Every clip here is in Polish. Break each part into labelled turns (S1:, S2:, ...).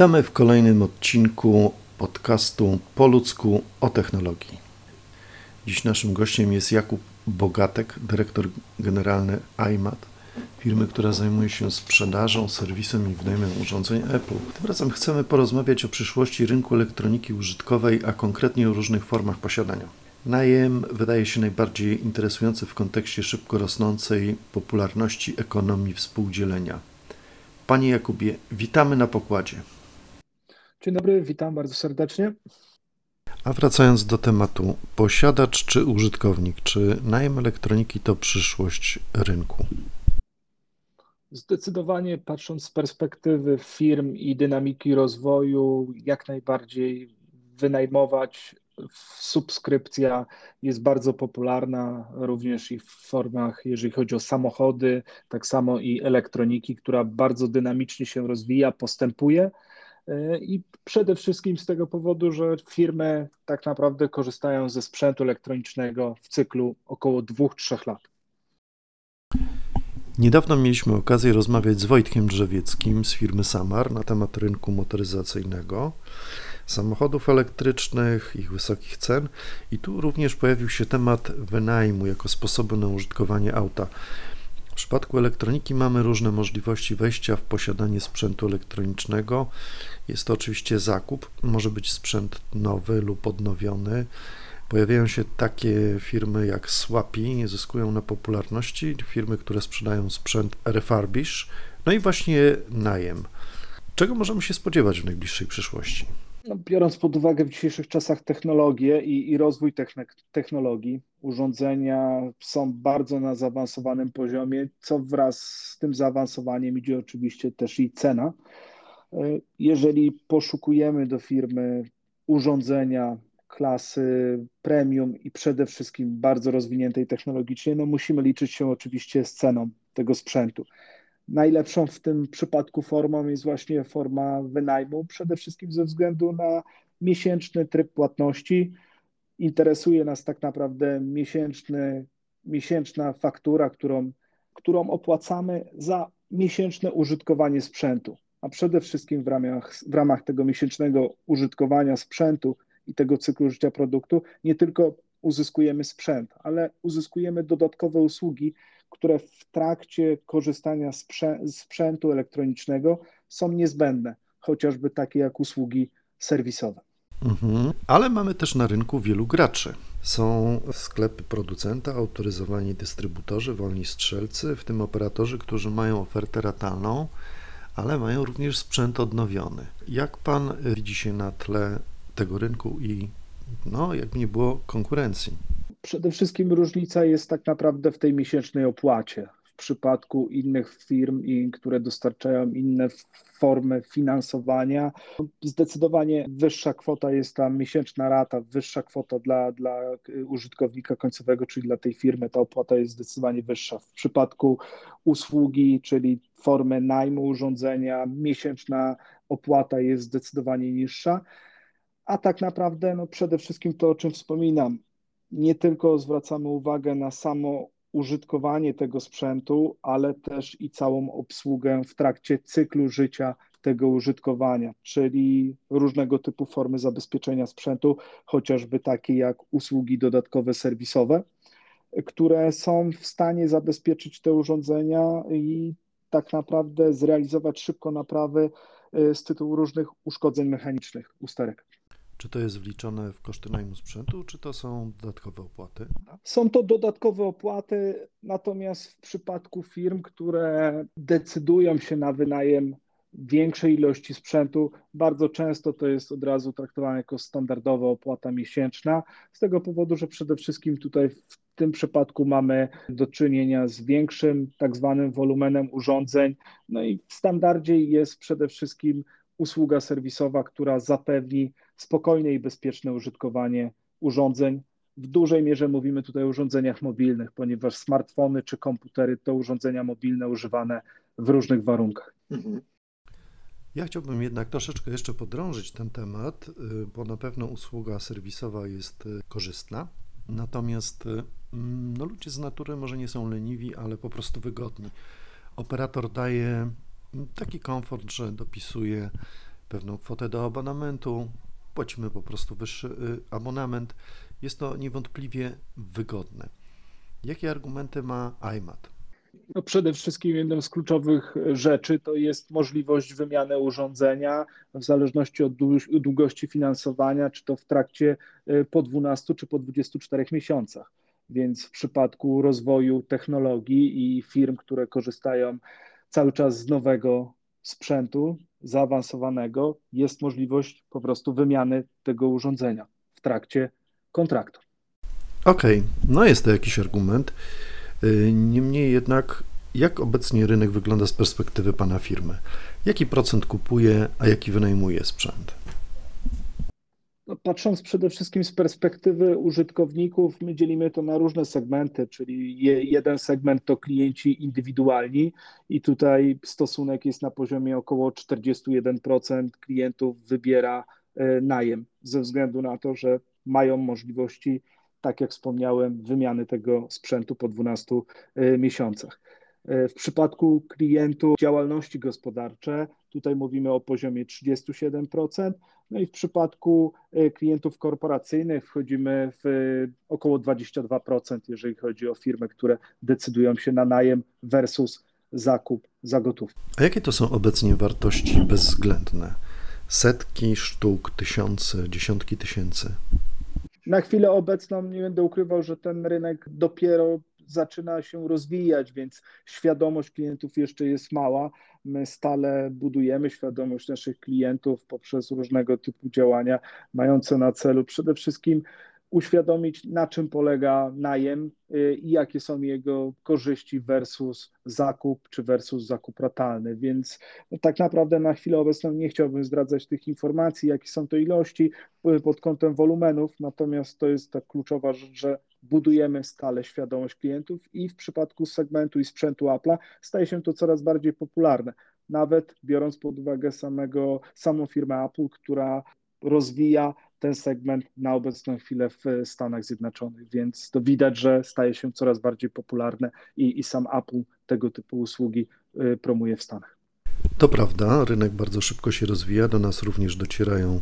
S1: Witamy w kolejnym odcinku podcastu po ludzku o technologii. Dziś naszym gościem jest Jakub Bogatek, dyrektor generalny iMat, firmy, która zajmuje się sprzedażą, serwisem i wynajmem urządzeń Apple. Tym razem chcemy porozmawiać o przyszłości rynku elektroniki użytkowej, a konkretnie o różnych formach posiadania. Najem wydaje się najbardziej interesujący w kontekście szybko rosnącej popularności ekonomii współdzielenia. Panie Jakubie, witamy na pokładzie.
S2: Dzień dobry, witam bardzo serdecznie.
S1: A wracając do tematu, posiadacz czy użytkownik, czy najem elektroniki to przyszłość rynku?
S2: Zdecydowanie patrząc z perspektywy firm i dynamiki rozwoju, jak najbardziej wynajmować. Subskrypcja jest bardzo popularna również i w formach, jeżeli chodzi o samochody, tak samo i elektroniki, która bardzo dynamicznie się rozwija, postępuje. I przede wszystkim z tego powodu, że firmy tak naprawdę korzystają ze sprzętu elektronicznego w cyklu około 2-3 lat.
S1: Niedawno mieliśmy okazję rozmawiać z Wojtkiem Drzewieckim z firmy Samar na temat rynku motoryzacyjnego, samochodów elektrycznych, ich wysokich cen i tu również pojawił się temat wynajmu jako sposobu na użytkowanie auta. Przypadku elektroniki mamy różne możliwości wejścia w posiadanie sprzętu elektronicznego. Jest to oczywiście zakup, może być sprzęt nowy lub odnowiony. Pojawiają się takie firmy jak Swapi, zyskują na popularności, firmy, które sprzedają sprzęt refurbish, no i właśnie najem. Czego możemy się spodziewać w najbliższej przyszłości?
S2: No, biorąc pod uwagę w dzisiejszych czasach technologię i, i rozwój technologii, urządzenia są bardzo na zaawansowanym poziomie, co wraz z tym zaawansowaniem idzie oczywiście też i cena. Jeżeli poszukujemy do firmy urządzenia klasy premium i przede wszystkim bardzo rozwiniętej technologicznie, no musimy liczyć się oczywiście z ceną tego sprzętu. Najlepszą w tym przypadku formą jest właśnie forma wynajmu, przede wszystkim ze względu na miesięczny tryb płatności. Interesuje nas tak naprawdę miesięczny, miesięczna faktura, którą, którą opłacamy za miesięczne użytkowanie sprzętu. A przede wszystkim w ramach, w ramach tego miesięcznego użytkowania sprzętu i tego cyklu życia produktu nie tylko uzyskujemy sprzęt, ale uzyskujemy dodatkowe usługi, które w trakcie korzystania z sprzętu elektronicznego są niezbędne, chociażby takie jak usługi serwisowe.
S1: Mhm. Ale mamy też na rynku wielu graczy. Są sklepy producenta, autoryzowani dystrybutorzy, wolni strzelcy, w tym operatorzy, którzy mają ofertę ratalną, ale mają również sprzęt odnowiony. Jak pan widzi się na tle tego rynku i no, jakby nie było konkurencji?
S2: Przede wszystkim różnica jest tak naprawdę w tej miesięcznej opłacie. W przypadku innych firm, które dostarczają inne formy finansowania, zdecydowanie wyższa kwota jest ta miesięczna rata, wyższa kwota dla, dla użytkownika końcowego, czyli dla tej firmy, ta opłata jest zdecydowanie wyższa. W przypadku usługi, czyli formy najmu urządzenia, miesięczna opłata jest zdecydowanie niższa. A tak naprawdę, no przede wszystkim to, o czym wspominam, nie tylko zwracamy uwagę na samo użytkowanie tego sprzętu, ale też i całą obsługę w trakcie cyklu życia tego użytkowania, czyli różnego typu formy zabezpieczenia sprzętu, chociażby takie jak usługi dodatkowe serwisowe, które są w stanie zabezpieczyć te urządzenia i tak naprawdę zrealizować szybko naprawy y, z tytułu różnych uszkodzeń mechanicznych usterek.
S1: Czy to jest wliczone w koszty najmu sprzętu, czy to są dodatkowe opłaty?
S2: Są to dodatkowe opłaty, natomiast w przypadku firm, które decydują się na wynajem większej ilości sprzętu, bardzo często to jest od razu traktowane jako standardowa opłata miesięczna, z tego powodu, że przede wszystkim tutaj w tym przypadku mamy do czynienia z większym tak zwanym wolumenem urządzeń, no i w standardzie jest przede wszystkim usługa serwisowa, która zapewni spokojne i bezpieczne użytkowanie urządzeń. W dużej mierze mówimy tutaj o urządzeniach mobilnych, ponieważ smartfony czy komputery to urządzenia mobilne używane w różnych warunkach. Mhm.
S1: Ja chciałbym jednak troszeczkę jeszcze podrążyć ten temat, y, bo na pewno usługa serwisowa jest y, korzystna. Natomiast y, mm, no, ludzie z natury może nie są leniwi, ale po prostu wygodni. Operator daje taki komfort, że dopisuje pewną kwotę do abonamentu, płacimy po prostu wyższy y, abonament. Jest to niewątpliwie wygodne. Jakie argumenty ma iMat?
S2: No przede wszystkim jedną z kluczowych rzeczy to jest możliwość wymiany urządzenia w zależności od długości finansowania, czy to w trakcie y, po 12 czy po 24 miesiącach. Więc w przypadku rozwoju technologii i firm, które korzystają cały czas z nowego sprzętu zaawansowanego, jest możliwość po prostu wymiany tego urządzenia w trakcie kontraktu.
S1: Okej, okay. no jest to jakiś argument. Y, niemniej jednak, jak obecnie rynek wygląda z perspektywy Pana firmy? Jaki procent kupuje, a jaki wynajmuje sprzęt?
S2: No, patrząc przede wszystkim z perspektywy użytkowników, my dzielimy to na różne segmenty, czyli jeden segment to klienci indywidualni i tutaj stosunek jest na poziomie około 41% klientów wybiera e, najem ze względu na to, że mają możliwości, tak jak wspomniałem, wymiany tego sprzętu po 12 e, miesiącach. E, w przypadku klientów działalności gospodarcze, tutaj mówimy o poziomie 37%, no i w przypadku e, klientów korporacyjnych wchodzimy w e, około 22%, jeżeli chodzi o firmy, które decydują się na najem versus zakup za gotówkę.
S1: A jakie to są obecnie wartości bezwzględne? Setki sztuk, tysiące, dziesiątki tysięcy?
S2: Na chwilę obecną nie będę ukrywał, że ten rynek dopiero zaczyna się rozwijać, więc świadomość klientów jeszcze jest mała. My stale budujemy świadomość naszych klientów poprzez różnego typu działania, mające na celu przede wszystkim uświadomić, na czym polega najem y, i jakie są jego korzyści versus zakup czy versus zakup ratalny. Więc tak naprawdę na chwilę obecną nie chciałbym zdradzać tych informacji, jakie są to ilości y, pod kątem wolumenów, natomiast to jest ta kluczowa rzecz, że budujemy stale świadomość klientów i w przypadku segmentu i sprzętu Apple'a staje się to coraz bardziej popularne. Nawet biorąc pod uwagę samego, samą firmę Apple, która rozwija ten segment na obecną chwilę w Stanach Zjednoczonych, więc to widać, że staje się coraz bardziej popularne i, i sam Apple tego typu usługi y, promuje w Stanach.
S1: To prawda, rynek bardzo szybko się rozwija, do nas również docierają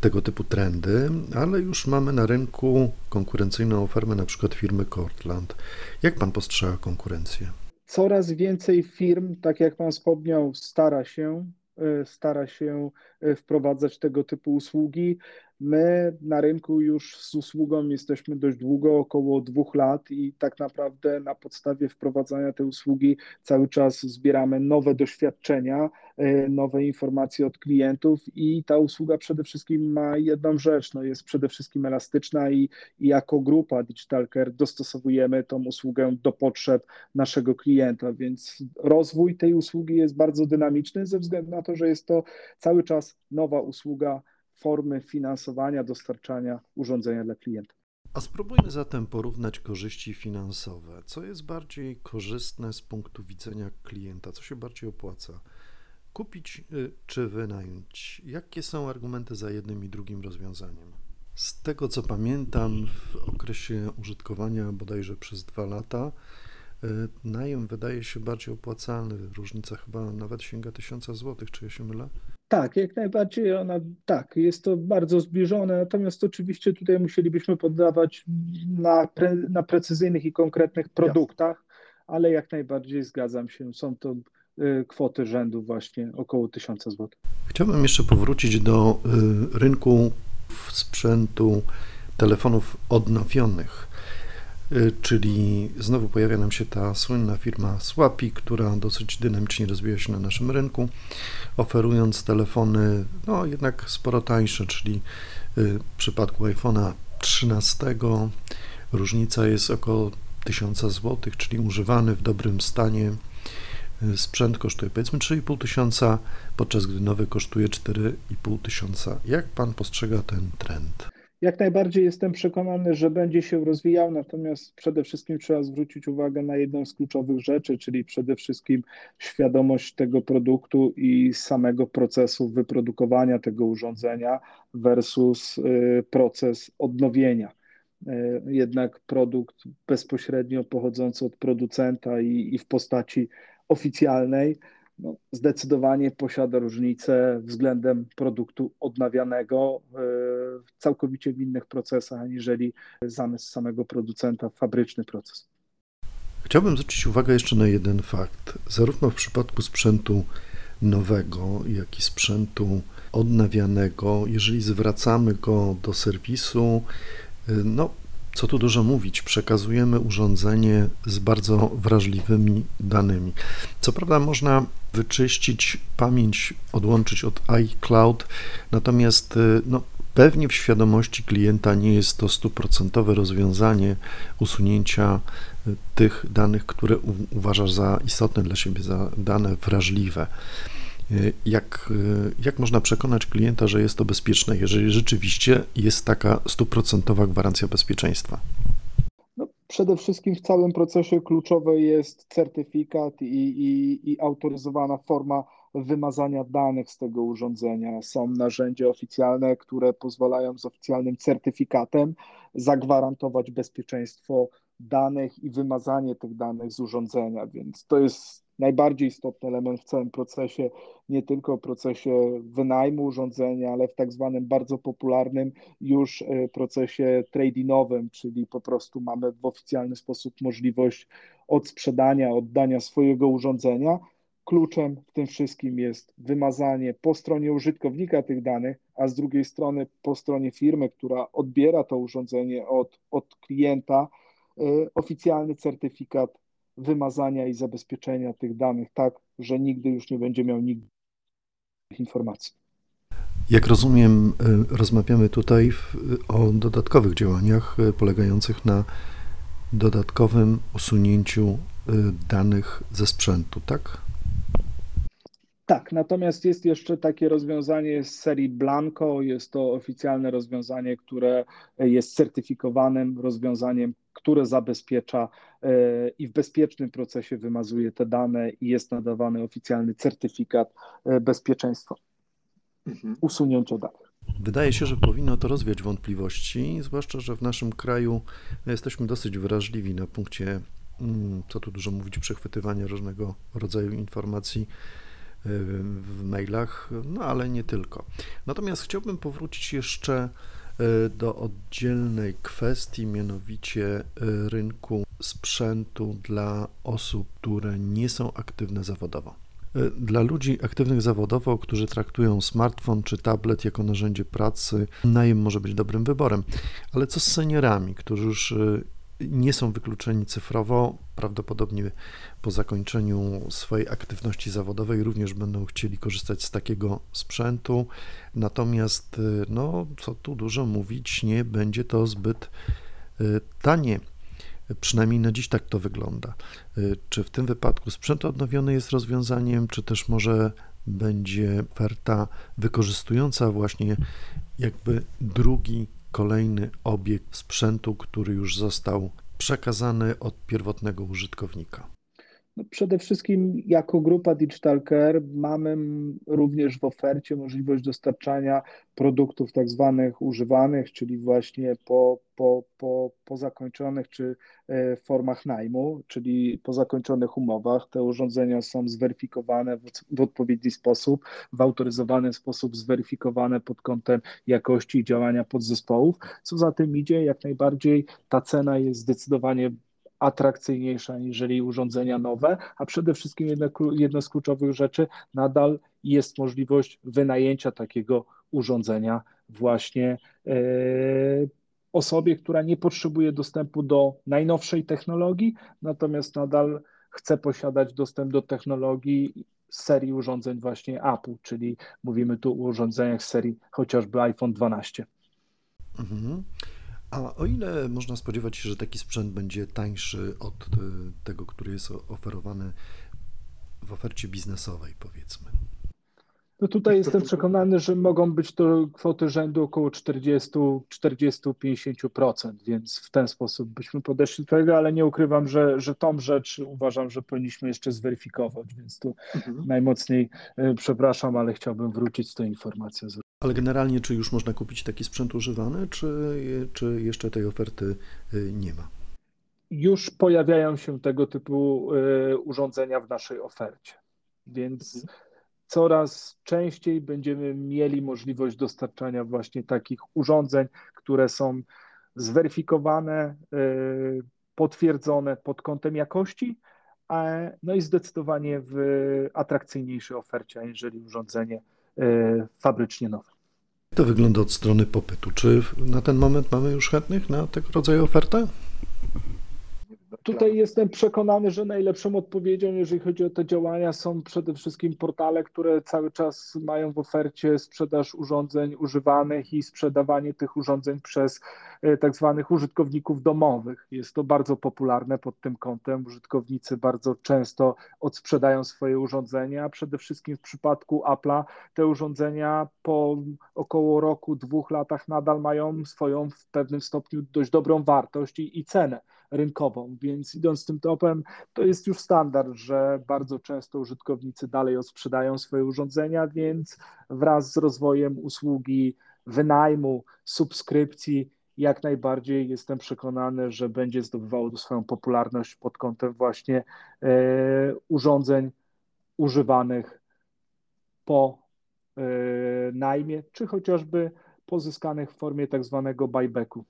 S1: tego typu trendy, ale już mamy na rynku konkurencyjną ofertę, na przykład firmy Cortland. Jak pan postrzega konkurencję?
S2: Coraz więcej firm, tak jak pan wspomniał, stara się e, stara się e, wprowadzać tego typu usługi. My na rynku już z usługą jesteśmy dość długo, około dwóch lat i tak naprawdę na podstawie wprowadzania tej usługi cały czas zbieramy nowe doświadczenia, e, nowe informacje od klientów i ta usługa przede wszystkim ma jedną rzecz, no jest przede wszystkim elastyczna i, i jako grupa Digital Care dostosowujemy tą usługę do potrzeb naszego klienta, więc rozwój tej usługi jest bardzo dynamiczny ze względu na to, że jest to cały czas nowa usługa, formy finansowania, dostarczania urządzenia dla klienta.
S1: A spróbujmy zatem porównać korzyści finansowe. Co jest bardziej korzystne z punktu widzenia klienta? Co się bardziej opłaca? Kupić y, czy wynająć? Jakie są argumenty za jednym i drugim rozwiązaniem? Z tego co pamiętam, w okresie użytkowania bodajże przez dwa lata, najem wydaje się bardziej opłacalny. Różnica chyba nawet sięga tysiąca złotych, czy ja się mylę?
S2: Tak, jak najbardziej ona, tak, jest to bardzo zbliżone, natomiast oczywiście tutaj musielibyśmy poddawać na, pre, na precyzyjnych i konkretnych produktach, ale jak najbardziej zgadzam się, są to y, kwoty rzędu właśnie około 1000 zł.
S1: Chciałbym jeszcze powrócić do y, rynku sprzętu telefonów odnowionych. Y, czyli znowu pojawia nam się ta słynna firma Swapi, która dosyć dynamicznie rozwija się na naszym rynku, oferując telefony no jednak sporo tańsze, czyli y, w przypadku iPhone'a 13 różnica jest około 1000 zł, czyli używany w dobrym stanie y, sprzęt kosztuje powiedzmy 3,5 tysiąca, podczas gdy nowy kosztuje 4,5 tysiąca. Jak pan postrzega ten trend?
S2: Jak najbardziej jestem przekonany, że będzie się rozwijał, natomiast przede wszystkim trzeba zwrócić uwagę na jedną z kluczowych rzeczy, czyli przede wszystkim świadomość tego produktu i samego procesu wyprodukowania tego urządzenia versus y, proces odnowienia. Y, jednak produkt bezpośrednio pochodzący od producenta i, i w postaci oficjalnej no, zdecydowanie posiada różnicę względem produktu odnawianego całkowicie w innych procesach, aniżeli zamysł samego producenta, fabryczny proces.
S1: Chciałbym zwrócić uwagę jeszcze na jeden fakt. Zarówno w przypadku sprzętu nowego, jak i sprzętu odnawianego, jeżeli zwracamy go do serwisu, no co tu dużo mówić, przekazujemy urządzenie z bardzo wrażliwymi danymi. Co prawda można wyczyścić pamięć, odłączyć od iCloud, natomiast no, pewnie w świadomości klienta nie jest to stuprocentowe rozwiązanie usunięcia tych danych, które uważasz za istotne dla siebie, za dane wrażliwe. Jak, jak można przekonać klienta, że jest to bezpieczne, jeżeli rzeczywiście jest taka stuprocentowa gwarancja bezpieczeństwa?
S2: Przede wszystkim w całym procesie kluczowy jest certyfikat i, i, i autoryzowana forma wymazania danych z tego urządzenia. Są narzędzia oficjalne, które pozwalają z oficjalnym certyfikatem zagwarantować bezpieczeństwo danych i wymazanie tych danych z urządzenia, więc to jest najbardziej istotny element w całym procesie, nie tylko w procesie wynajmu urządzenia, ale w tak zwanym bardzo popularnym już e, procesie tradingowym, czyli po prostu mamy w oficjalny sposób możliwość odsprzedania, oddania swojego urządzenia. Kluczem w tym wszystkim jest wymazanie po stronie użytkownika tych danych, a z drugiej strony po stronie firmy, która odbiera to urządzenie od, od klienta, e, oficjalny certyfikat wymazania i zabezpieczenia tych danych tak, że nigdy już nie będzie miał nigdy informacji.
S1: Jak rozumiem, y, rozmawiamy tutaj o dodatkowych działaniach y, polegających na dodatkowym usunięciu y, danych ze sprzętu, tak?
S2: Tak, natomiast jest jeszcze takie rozwiązanie z serii Blanco. Jest to oficjalne rozwiązanie, które jest certyfikowanym rozwiązaniem, które zabezpiecza e, i w bezpiecznym procesie wymazuje te dane i jest nadawany oficjalny certyfikat e, bezpieczeństwa mhm. usunięcia danych.
S1: Wydaje się, że powinno to rozwiać wątpliwości, zwłaszcza, że w naszym kraju no, jesteśmy dosyć wrażliwi na punkcie, mm, co tu dużo mówić, przechwytywania różnego rodzaju informacji w mailach, no ale nie tylko. Natomiast chciałbym powrócić jeszcze e, do oddzielnej kwestii, mianowicie e, rynku sprzętu dla osób, które nie są aktywne zawodowo. E, dla ludzi aktywnych zawodowo, którzy traktują smartfon czy tablet jako narzędzie pracy, najem może być dobrym wyborem. Ale co z seniorami, którzy już nie są wykluczeni cyfrowo, prawdopodobnie po zakończeniu swojej aktywności zawodowej również będą chcieli korzystać z takiego sprzętu. Natomiast, y, no, co tu dużo mówić, nie będzie to zbyt y, tanie. Przynajmniej na dziś tak to wygląda. Y, czy w tym wypadku sprzęt odnowiony jest rozwiązaniem, czy też może będzie oferta wykorzystująca właśnie jakby drugi kolejny obiekt sprzętu, który już został przekazany od pierwotnego użytkownika?
S2: No przede wszystkim jako grupa Digital Care mamy również w ofercie możliwość dostarczania produktów tak zwanych używanych, czyli właśnie po, po, po, po zakończonych czy e, formach najmu, czyli po zakończonych umowach. Te urządzenia są zweryfikowane w, w odpowiedni sposób, w autoryzowany sposób zweryfikowane pod kątem jakości i działania podzespołów. Co za tym idzie, jak najbardziej ta cena jest zdecydowanie atrakcyjniejsza niżeli urządzenia nowe, a przede wszystkim jedna, jedna z kluczowych rzeczy, nadal jest możliwość wynajęcia takiego urządzenia właśnie e, osobie, która nie potrzebuje dostępu do najnowszej technologii, natomiast nadal chce posiadać dostęp do technologii z serii urządzeń właśnie Apple, czyli mówimy tu o urządzeniach z serii chociażby iPhone 12. Mhm.
S1: A o ile można spodziewać się, że taki sprzęt będzie tańszy od e, tego, który jest oferowany w ofercie biznesowej, powiedzmy?
S2: No tutaj jestem przekonany, że mogą być to kwoty rzędu około 40-50%, więc w ten sposób byśmy podeszli do tego, ale nie ukrywam, że, że tą rzecz uważam, że powinniśmy jeszcze zweryfikować, więc tu mhm. najmocniej e, przepraszam, ale chciałbym wrócić z tą informacją.
S1: Ale generalnie, czy już można kupić taki sprzęt używany, czy, czy jeszcze tej oferty y, nie ma?
S2: Już pojawiają się tego typu y, urządzenia w naszej ofercie. Więc mhm. coraz częściej będziemy mieli możliwość dostarczania właśnie takich urządzeń, które są zweryfikowane, y, potwierdzone pod kątem jakości, no i zdecydowanie w atrakcyjniejszej ofercie, aniżeli urządzenie fabrycznie nowe.
S1: To wygląda od strony popytu? Czy na ten moment mamy już chętnych na tego rodzaju ofertę?
S2: Tutaj jestem przekonany, że najlepszą odpowiedzią, jeżeli chodzi o te działania, są przede wszystkim portale, które cały czas mają w ofercie sprzedaż urządzeń używanych i sprzedawanie tych urządzeń przez tak zwanych użytkowników domowych. Jest to bardzo popularne pod tym kątem. Użytkownicy bardzo często odsprzedają swoje urządzenia. Przede wszystkim w przypadku Apple'a te urządzenia po około roku, dwóch latach nadal mają swoją w pewnym stopniu dość dobrą wartość i, i cenę rynkową, więc idąc tym topem, to jest już standard, że bardzo często użytkownicy dalej odsprzedają swoje urządzenia, więc wraz z rozwojem usługi wynajmu, subskrypcji, jak najbardziej jestem przekonany, że będzie zdobywało swoją popularność pod kątem właśnie e, urządzeń używanych po e, najmie, czy chociażby pozyskanych w formie tak zwanego buybacku,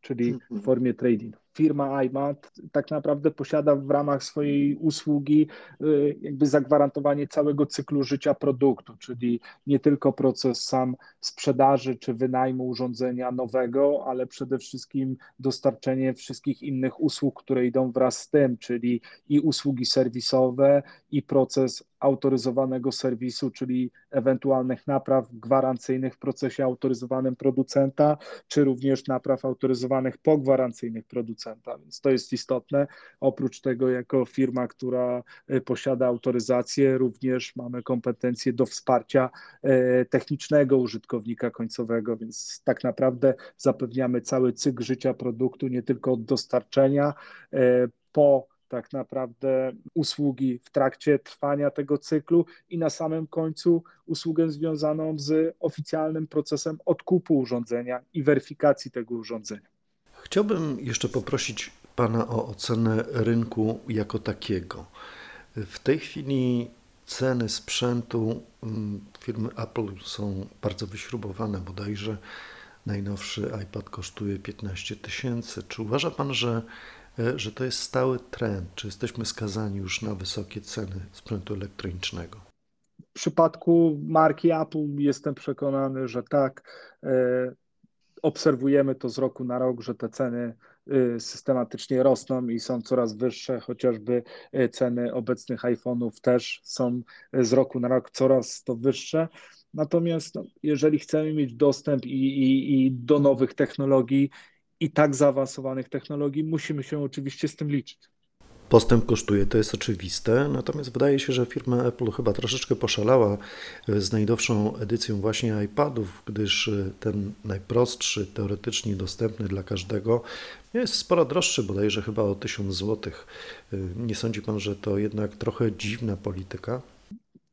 S2: czyli w mhm. formie trading firma iMat tak naprawdę posiada w ramach swojej usługi y, jakby zagwarantowanie całego cyklu życia produktu, czyli nie tylko proces sam sprzedaży czy wynajmu urządzenia nowego, ale przede wszystkim dostarczenie wszystkich innych usług, które idą wraz z tym, czyli i usługi serwisowe, i proces autoryzowanego serwisu, czyli ewentualnych napraw gwarancyjnych w procesie autoryzowanym producenta, czy również napraw autoryzowanych pogwarancyjnych producenta. Więc to jest istotne. Oprócz tego, jako firma, która e, posiada autoryzację, również mamy kompetencje do wsparcia e, technicznego użytkownika końcowego, więc tak naprawdę zapewniamy cały cykl życia produktu, nie tylko od dostarczenia e, po tak naprawdę usługi w trakcie trwania tego cyklu i na samym końcu usługę związaną z oficjalnym procesem odkupu urządzenia i weryfikacji tego urządzenia.
S1: Chciałbym jeszcze poprosić Pana o ocenę rynku jako takiego. W tej chwili ceny sprzętu mm, firmy Apple są bardzo wyśrubowane, bodajże najnowszy iPad kosztuje 15 tysięcy. Czy uważa Pan, że że to jest stały trend? Czy jesteśmy skazani już na wysokie ceny sprzętu elektronicznego?
S2: W przypadku marki Apple jestem przekonany, że tak. E, obserwujemy to z roku na rok, że te ceny e, systematycznie rosną i są coraz wyższe, chociażby ceny obecnych iPhone'ów też są z roku na rok coraz to wyższe. Natomiast no, jeżeli chcemy mieć dostęp i, i, i do nowych technologii, i tak zaawansowanych technologii, musimy się oczywiście z tym liczyć.
S1: Postęp kosztuje, to jest oczywiste, natomiast wydaje się, że firma Apple chyba troszeczkę poszalała z najdowszą edycją właśnie iPadów, gdyż e, ten najprostszy, teoretycznie dostępny dla każdego jest sporo droższy, bodajże chyba o 1000 zł. E, nie sądzi Pan, że to jednak trochę dziwna polityka?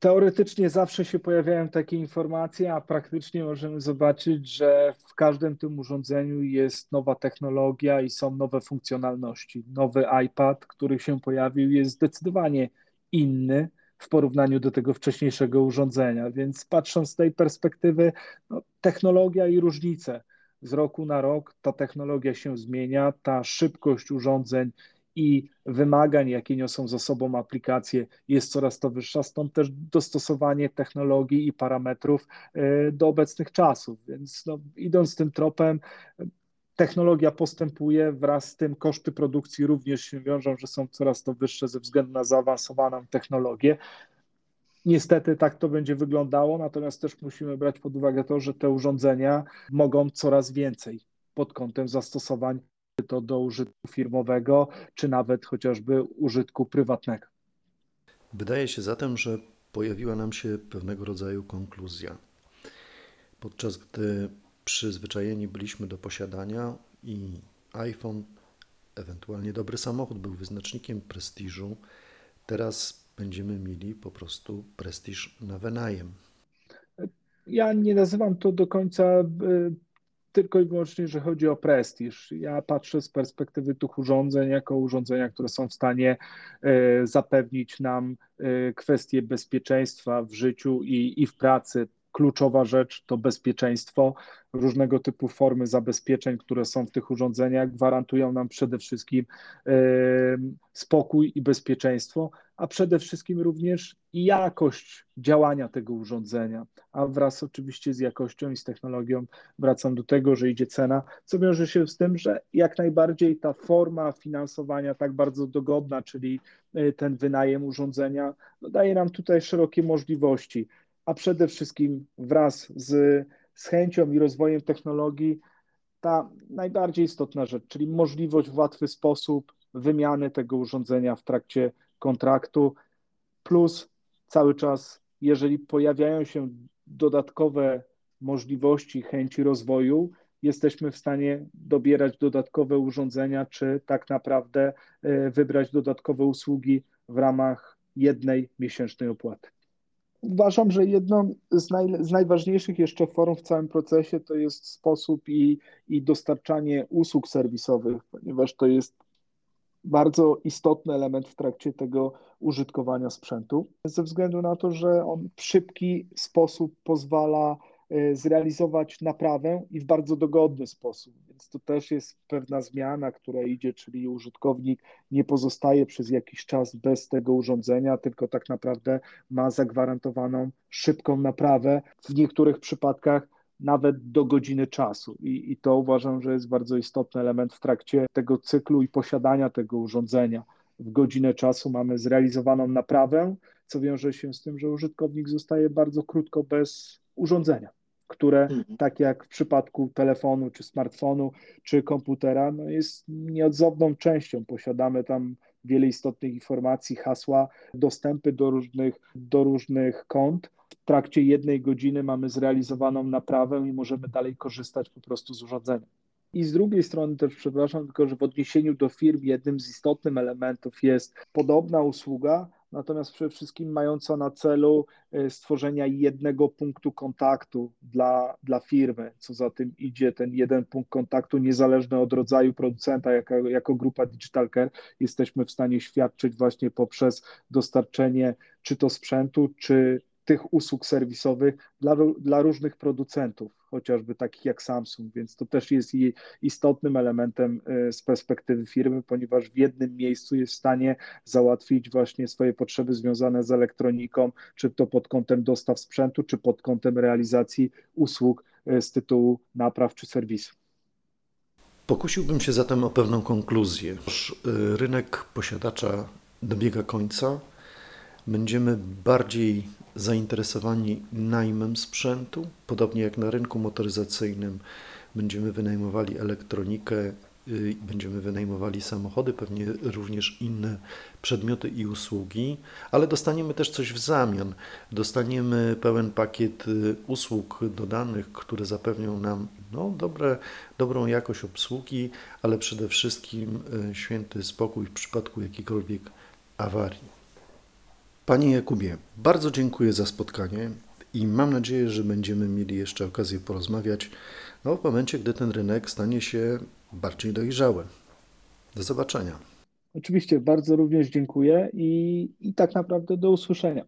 S2: Teoretycznie zawsze się pojawiają takie informacje, a praktycznie możemy zobaczyć, że w każdym tym urządzeniu jest nowa technologia i są nowe funkcjonalności. Nowy iPad, który się pojawił, jest zdecydowanie inny w porównaniu do tego wcześniejszego urządzenia. Więc patrząc z tej perspektywy, no, technologia i różnice. Z roku na rok ta technologia się zmienia, ta szybkość urządzeń i wymagań, jakie niosą za sobą aplikacje, jest coraz to wyższa, stąd też dostosowanie technologii i parametrów e, do obecnych czasów. Więc no, idąc tym tropem, technologia postępuje, wraz z tym koszty produkcji również się wiążą, że są coraz to wyższe ze względu na zaawansowaną technologię. Niestety tak to będzie wyglądało, natomiast też musimy brać pod uwagę to, że te urządzenia mogą coraz więcej pod kątem zastosowań czy to do użytku firmowego, czy nawet chociażby użytku prywatnego.
S1: Wydaje się zatem, że pojawiła nam się pewnego rodzaju konkluzja. Podczas gdy przyzwyczajeni byliśmy do posiadania i iPhone, ewentualnie dobry samochód był wyznacznikiem prestiżu, teraz będziemy mieli po prostu prestiż na wynajem.
S2: Ja nie nazywam to do końca e, tylko i wyłącznie, że chodzi o prestiż. Ja patrzę z perspektywy tych urządzeń jako urządzenia, które są w stanie e, zapewnić nam e, kwestie bezpieczeństwa w życiu i, i w pracy. Kluczowa rzecz to bezpieczeństwo. Różnego typu formy zabezpieczeń, które są w tych urządzeniach, gwarantują nam przede wszystkim spokój i bezpieczeństwo, a przede wszystkim również jakość działania tego urządzenia. A wraz oczywiście z jakością i z technologią wracam do tego, że idzie cena, co wiąże się z tym, że jak najbardziej ta forma finansowania tak bardzo dogodna, czyli y, ten wynajem urządzenia, no daje nam tutaj szerokie możliwości, a przede wszystkim wraz z, z chęcią i rozwojem technologii ta najbardziej istotna rzecz, czyli możliwość w łatwy sposób wymiany tego urządzenia w trakcie kontraktu, plus cały czas, jeżeli pojawiają się dodatkowe możliwości, chęci rozwoju, jesteśmy w stanie dobierać dodatkowe urządzenia, czy tak naprawdę e, wybrać dodatkowe usługi w ramach jednej miesięcznej opłaty. Uważam, że jedną z, naj, z, najważniejszych jeszcze form w całym procesie to jest sposób i, i dostarczanie usług serwisowych, ponieważ to jest bardzo istotny element w trakcie tego użytkowania sprzętu, ze względu na to, że on w szybki sposób pozwala e, zrealizować naprawę i w bardzo dogodny sposób. To też jest pewna zmiana, która idzie, czyli użytkownik nie pozostaje przez jakiś czas bez tego urządzenia, tylko tak naprawdę ma zagwarantowaną szybką naprawę. W niektórych przypadkach nawet do godziny czasu. I, I to uważam, że jest bardzo istotny element w trakcie tego cyklu i posiadania tego urządzenia. W godzinę czasu mamy zrealizowaną naprawę, co wiąże się z tym, że użytkownik zostaje bardzo krótko bez urządzenia, które, mhm. tak jak w przypadku telefonu, czy smartfonu, czy komputera, no jest nieodzowną częścią. Posiadamy tam wiele istotnych informacji, hasła, dostępy do różnych, do różnych kont w trakcie jednej godziny mamy zrealizowaną naprawę i możemy dalej korzystać po prostu z urządzenia. I z drugiej strony też, przepraszam, tylko że w odniesieniu do firm jednym z istotnych elementów jest podobna usługa, natomiast przede wszystkim mająca na celu e, stworzenia jednego punktu kontaktu dla, dla firmy. Co za tym idzie, ten jeden punkt kontaktu, niezależny od rodzaju producenta, jako, jako grupa Digital Care, jesteśmy w stanie świadczyć właśnie poprzez dostarczenie czy to sprzętu, czy tych usług serwisowych dla, dla różnych producentów, chociażby takich jak Samsung, więc to też jest istotnym elementem e, z perspektywy firmy, ponieważ w jednym miejscu jest w stanie załatwić właśnie swoje potrzeby związane z elektroniką, czy to pod kątem dostaw sprzętu, czy pod kątem realizacji usług e, z tytułu napraw czy serwisu.
S1: Pokusiłbym się zatem o pewną konkluzję. E, rynek posiadacza dobiega końca. Będziemy bardziej zainteresowani najmem sprzętu, podobnie jak na rynku motoryzacyjnym będziemy wynajmowali elektronikę, y, będziemy wynajmowali samochody, pewnie również inne przedmioty i usługi, ale dostaniemy też coś w zamian. Dostaniemy pełen pakiet y, usług dodanych, które zapewnią nam no, dobre, dobrą jakość obsługi, ale przede wszystkim y, święty spokój w przypadku jakiejkolwiek awarii. Panie Jakubie, bardzo dziękuję za spotkanie i mam nadzieję, że będziemy mieli jeszcze okazję porozmawiać no, w momencie, gdy ten rynek stanie się bardziej dojrzały. Do zobaczenia.
S2: Oczywiście, bardzo również dziękuję i, i tak naprawdę do usłyszenia.